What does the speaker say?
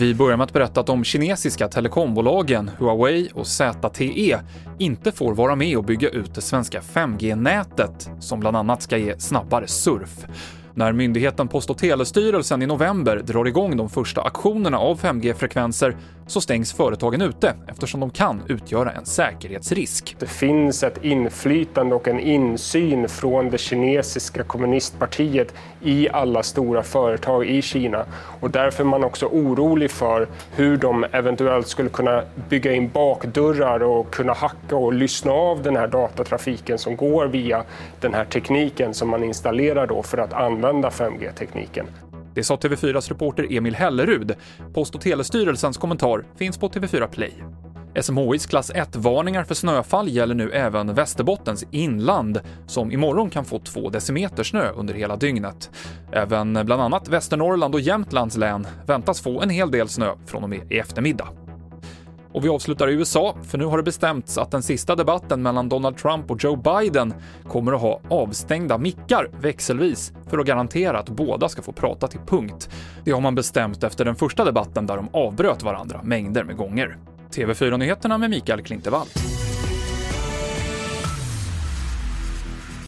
Vi börjar med att berätta att de kinesiska telekombolagen Huawei och ZTE inte får vara med och bygga ut det svenska 5G-nätet, som bland annat ska ge snabbare surf. När myndigheten Post och telestyrelsen i november drar igång de första aktionerna av 5G-frekvenser så stängs företagen ute eftersom de kan utgöra en säkerhetsrisk. Det finns ett inflytande och en insyn från det kinesiska kommunistpartiet i alla stora företag i Kina och därför är man också orolig för hur de eventuellt skulle kunna bygga in bakdörrar och kunna hacka och lyssna av den här datatrafiken som går via den här tekniken som man installerar då för att använda 5G-tekniken. Det sa TV4s reporter Emil Hellerud. Post och telestyrelsens kommentar finns på TV4 Play. SMHIs klass 1-varningar för snöfall gäller nu även Västerbottens inland, som imorgon kan få 2 decimeter snö under hela dygnet. Även bland annat Västernorrland och Jämtlands län väntas få en hel del snö från och med i eftermiddag. Och vi avslutar i USA, för nu har det bestämts att den sista debatten mellan Donald Trump och Joe Biden kommer att ha avstängda mickar växelvis för att garantera att båda ska få prata till punkt. Det har man bestämt efter den första debatten där de avbröt varandra mängder med gånger. TV4-nyheterna med Mikael Klintevall.